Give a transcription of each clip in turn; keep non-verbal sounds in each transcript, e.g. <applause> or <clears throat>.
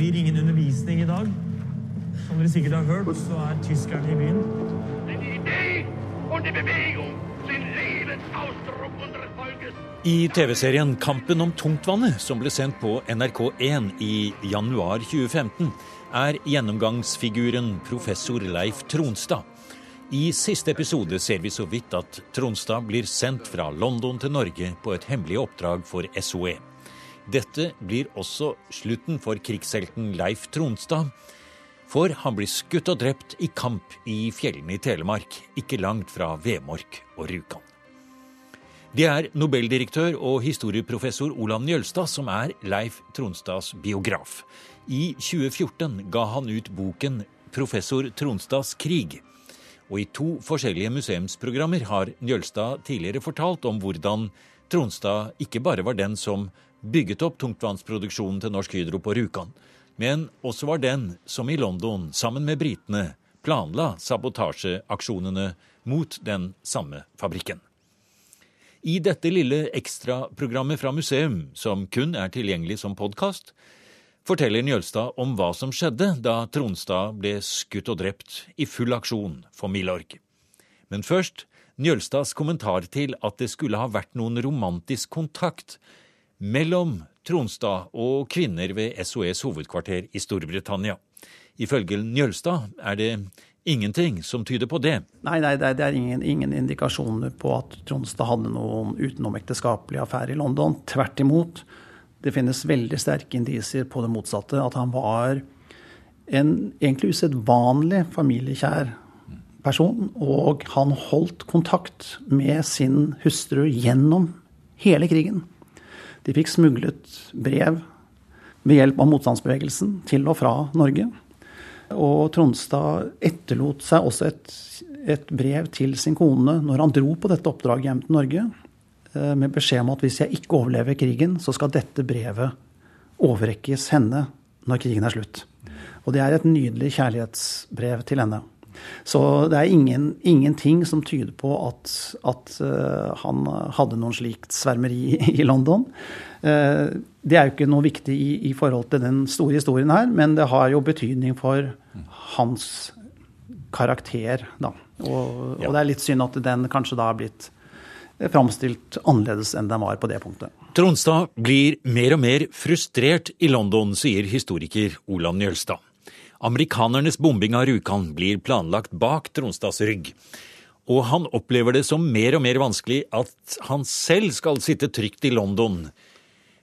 blir ingen undervisning i dag. Som dere sikkert har hørt, så er tyskerne i byen. I TV-serien Kampen om tungtvannet, som ble sendt på NRK1 i januar 2015, er gjennomgangsfiguren professor Leif Tronstad. I siste episode ser vi så vidt at Tronstad blir sendt fra London til Norge på et hemmelig oppdrag for SOE. Dette blir også slutten for krigshelten Leif Tronstad. For han blir skutt og drept i kamp i fjellene i Telemark, ikke langt fra Vemork og Rjukan. Det er nobeldirektør og historieprofessor Olav Njølstad som er Leif Tronstads biograf. I 2014 ga han ut boken 'Professor Tronstads krig'. Og i to forskjellige museumsprogrammer har Njølstad tidligere fortalt om hvordan Tronstad ikke bare var den som bygget opp tungtvannsproduksjonen til Norsk Hydro på Rjukan, men også var den som i London, sammen med britene, planla sabotasjeaksjonene mot den samme fabrikken. I dette lille ekstraprogrammet fra museum, som kun er tilgjengelig som podkast, forteller Njølstad om hva som skjedde da Tronstad ble skutt og drept i full aksjon for Milorg. Men først Njølstads kommentar til at det skulle ha vært noen romantisk kontakt mellom Tronstad og kvinner ved SOS hovedkvarter i Storbritannia. Ifølge Njølstad er det ingenting som tyder på det. Nei, nei det er ingen, ingen indikasjoner på at Tronstad hadde noen utenomekteskapelige affære i London. Tvert imot. Det finnes veldig sterke indisier på det motsatte. At han var en egentlig usedvanlig familiekjær person. Og han holdt kontakt med sin hustru gjennom hele krigen. De fikk smuglet brev ved hjelp av motstandsbevegelsen til og fra Norge. Og Tronstad etterlot seg også et, et brev til sin kone når han dro på dette oppdraget hjem til Norge. Eh, med beskjed om at hvis jeg ikke overlever krigen, så skal dette brevet overrekkes henne når krigen er slutt. Og det er et nydelig kjærlighetsbrev til henne. Så det er ingen, ingenting som tyder på at, at uh, han hadde noen slikt svermeri i London. Uh, det er jo ikke noe viktig i, i, forhold til den store historien her, men det har jo betydning for hans karakter, da. Og, og det er litt synd at den kanskje da har blitt framstilt annerledes enn den var på det punktet. Tronstad blir mer og mer frustrert i London, sier historiker Olav Njølstad. Amerikanernes bombing av Rjukan blir planlagt bak Tronstads rygg. Og han opplever det som mer og mer vanskelig at han selv skal sitte trygt i London,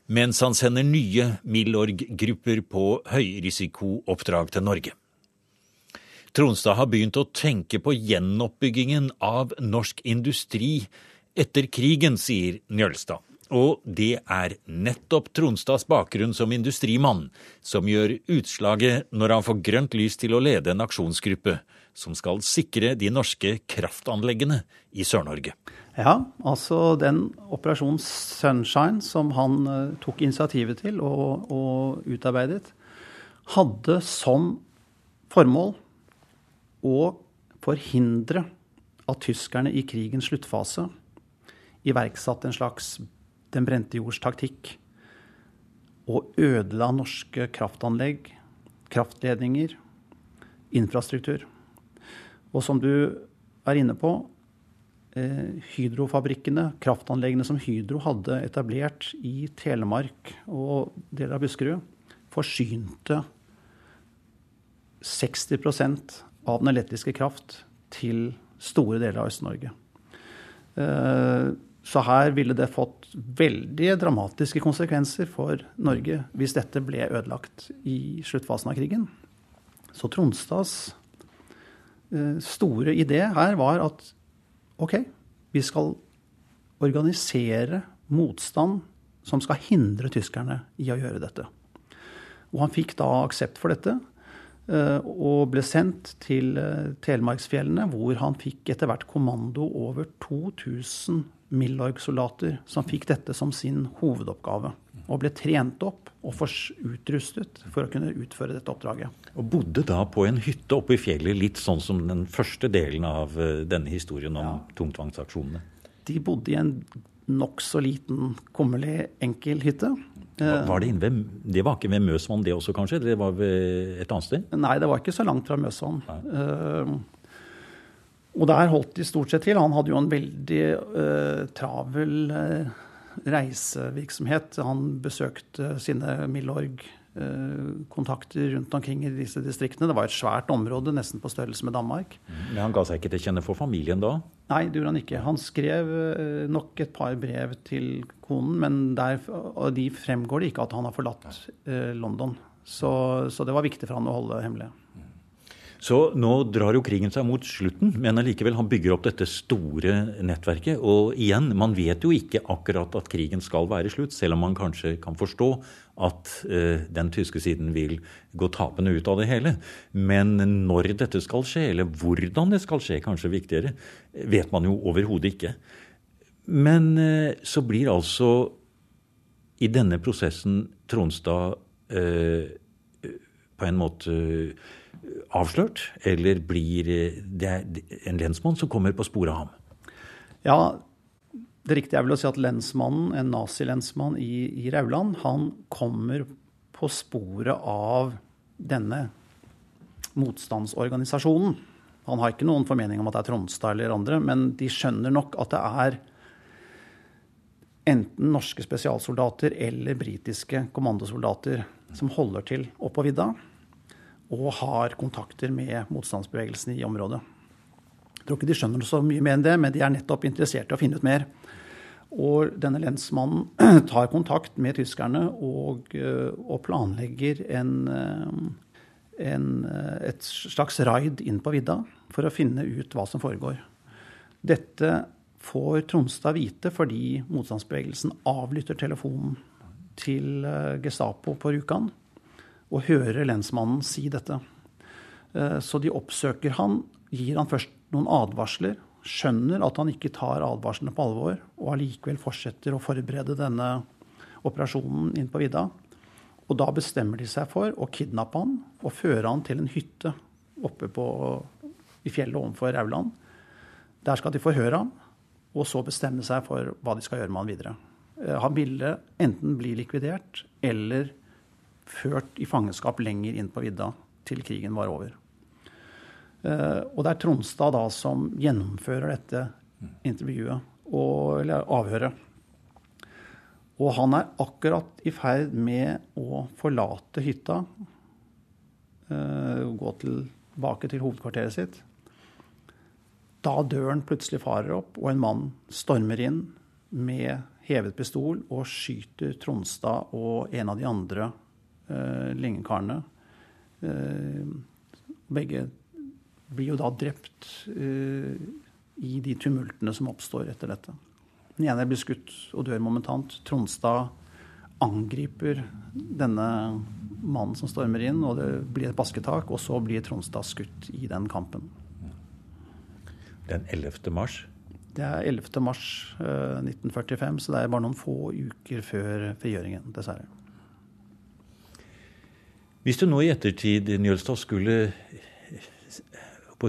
mens han sender nye Milorg-grupper på høyrisikooppdrag til Norge. Tronstad har begynt å tenke på gjenoppbyggingen av norsk industri etter krigen, sier Njølstad. Og det er nettopp Tronstads bakgrunn som industrimann som gjør utslaget når han får grønt lys til å lede en aksjonsgruppe som skal sikre de norske kraftanleggene i Sør-Norge. Ja, altså den Operasjon Sunshine som han uh, tok initiativet til og, og utarbeidet, hadde som formål å forhindre at tyskerne i krigens sluttfase iverksatt en slags den brente jords taktikk og ødela norske kraftanlegg, kraftledninger, infrastruktur. Og som du er inne på, eh, Hydrofabrikkene, kraftanleggene som Hydro hadde etablert i Telemark og deler av Buskerud, forsynte 60% av den elektriske kraft til store deler av Øst-Norge. Eh, så her ville det fått veldig dramatiske konsekvenser for Norge hvis dette ble ødelagt i sluttfasen av krigen. Så Tronstads eh, store idé her var at OK, vi skal organisere motstand som skal hindre tyskerne i å gjøre dette. Og han fikk da aksept for dette eh, og ble sendt til eh, Telemarksfjellene, hvor han fikk etter hvert kommando over 2000 Milorg-soldater som fikk dette som sin hovedoppgave. Og ble trent opp og utrustet for å kunne utføre dette oppdraget. Og bodde da på en hytte oppe i fjellet, litt sånn som den første delen av eh, denne historien om ja. tungtvannsaksjonene? De bodde i en nokså liten, kummerlig, enkel hytte. Var det, ved, det var ikke ved Møsvann det også, kanskje? Det var et annet sted? Nei, det var ikke så langt fra Møsvann. Uh, og der holdt de stort sett til. Han hadde jo en veldig uh, travel uh, reisevirksomhet. Han besøkte sine Milorg-kontakter rundt omkring i disse distriktene. Det var et svært område, nesten på størrelse med Danmark. Men Han ga seg ikke til kjenne for familien da? Nei, det gjorde han ikke. Han skrev nok et par brev til konen, men der, av de fremgår det ikke at han har forlatt London. Så, så det var viktig for han å holde hemmelig. Så nå drar jo krigen seg mot slutten, men allikevel han bygger opp dette store nettverket. Og igjen, man vet jo ikke akkurat at krigen skal være slutt, selv om man kanskje kan forstå at eh, den tyske siden vil gå tapende ut av det hele. Men når dette skal skje, eller hvordan det skal skje, kanskje viktigere, vet man jo overhodet ikke. Men eh, så blir altså i denne prosessen Tronstad eh, på en måte avslørt, eller blir det en lensmann som kommer på sporet av ham? Ja, det riktige er vel å si at lensmannen, en nazilensmann i, i Rauland, han kommer på sporet av denne motstandsorganisasjonen. Han har ikke noen formening om at det er Tronstad eller andre, men de skjønner nok at det er enten norske spesialsoldater eller britiske kommandosoldater som holder til oppå vidda og har kontakter med motstandsbevegelsen i området. Jeg tror ikke de skjønner så mye mer enn det, men de er nettopp interessert i å finne ut mer. Og denne lensmannen <clears throat> tar kontakt med tyskerne og, eh, og planlegger en, eh, en, eh, et slags raid inn på vidda for å finne ut hva som foregår. Dette får Tronstad vite fordi motstandsbevegelsen avlytter telefonen til Gestapo på Rjukan og hører lensmannen si dette. Eh, så de oppsøker han, gir han først noen advarsler, skjønner at han ikke tar advarslene på alvor, og allikevel fortsetter å forberede denne operasjonen inn på vidda. Og da bestemmer de seg for å kidnappe han og føre han til en hytte oppe på, i fjellet overfor Rauland. Der skal de forhøre ham, og så bestemme seg for hva de skal gjøre med han videre. Eh, han ville enten bli likvidert eller ført i fangenskap lenger inn på vidda til krigen var over. Eh, og det er Tronstad da som gjennomfører dette intervjuet, og, eller avhøret. Og han er akkurat i ferd med å forlate hytta, eh, gå tilbake til hovedkvarteret sitt. Da døren plutselig farer opp, og en mann stormer inn med hevet pistol og skyter Tronstad og en av de andre uh, Lingekarene. Uh, begge blir jo da drept uh, i de tumultene som oppstår etter dette. Den ene blir skutt og dør momentant. Tronstad angriper denne mannen som stormer inn, og det blir et basketak. Og så blir Tronstad skutt i den kampen. Den 11. mars? Det er 11. mars 1945, så det er bare noen få uker før frigjøringen, dessverre. Hvis du nå i ettertid, Njølstad, skulle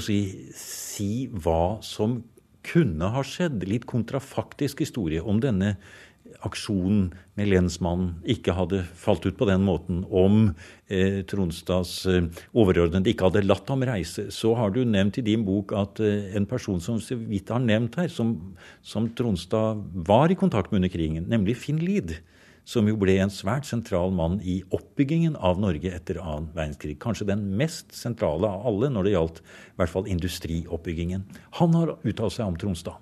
si, si hva som kunne ha skjedd, litt kontrafaktisk historie om denne aksjonen med lensmannen ikke hadde falt ut på den måten, om eh, Tronstads eh, overordnede ikke hadde latt ham reise, så har du nevnt i din bok at eh, en person som så vidt har nevnt her, som, som Tronstad var i kontakt med under krigen, nemlig Finn Lied, som jo ble en svært sentral mann i oppbyggingen av Norge etter annen verdenskrig. Kanskje den mest sentrale av alle når det gjaldt i hvert fall industrioppbyggingen. Han har uttalt seg om Tronstad.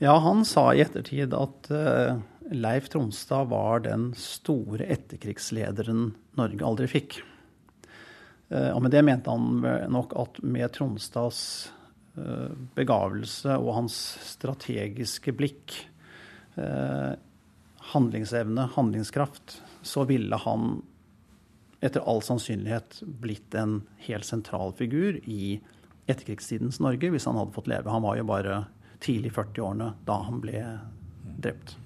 Ja, han sa i ettertid at uh, Leif Tronstad var den store etterkrigslederen Norge aldri fikk. Uh, og med det mente han nok at med Tronstads uh, begavelse og hans strategiske blikk handlingsevne, handlingskraft, så ville han etter all sannsynlighet blitt en helt sentral figur i etterkrigstidens Norge hvis han hadde fått leve. Han var jo bare tidlig i 40-årene da han ble drept.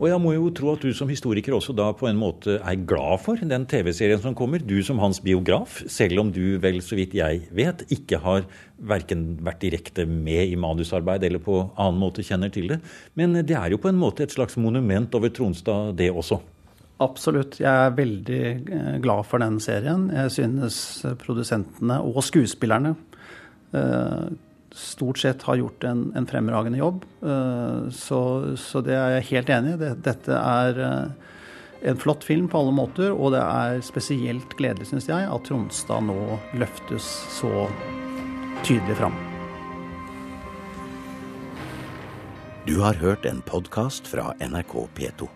Og jeg må jo tro at du som historiker også da på en måte er glad for den TV-serien som kommer. Du som hans biograf, selv om du vel, så vidt jeg vet, ikke har verken vært direkte med i manusarbeid eller på annen måte kjenner til det. Men det er jo på en måte et slags monument over Tronstad, det også. Absolutt. Jeg er veldig eh, glad for den serien. Jeg synes produsentene og skuespillerne eh, stort sett har gjort en, en fremragende jobb. Eh, så, så, det er jeg helt enig i. Dette er en flott film på alle måter, og det er spesielt gledelig, syns jeg, at Tronstad nå løftes så tydelig fram. Du har hørt en podkast fra NRK P2.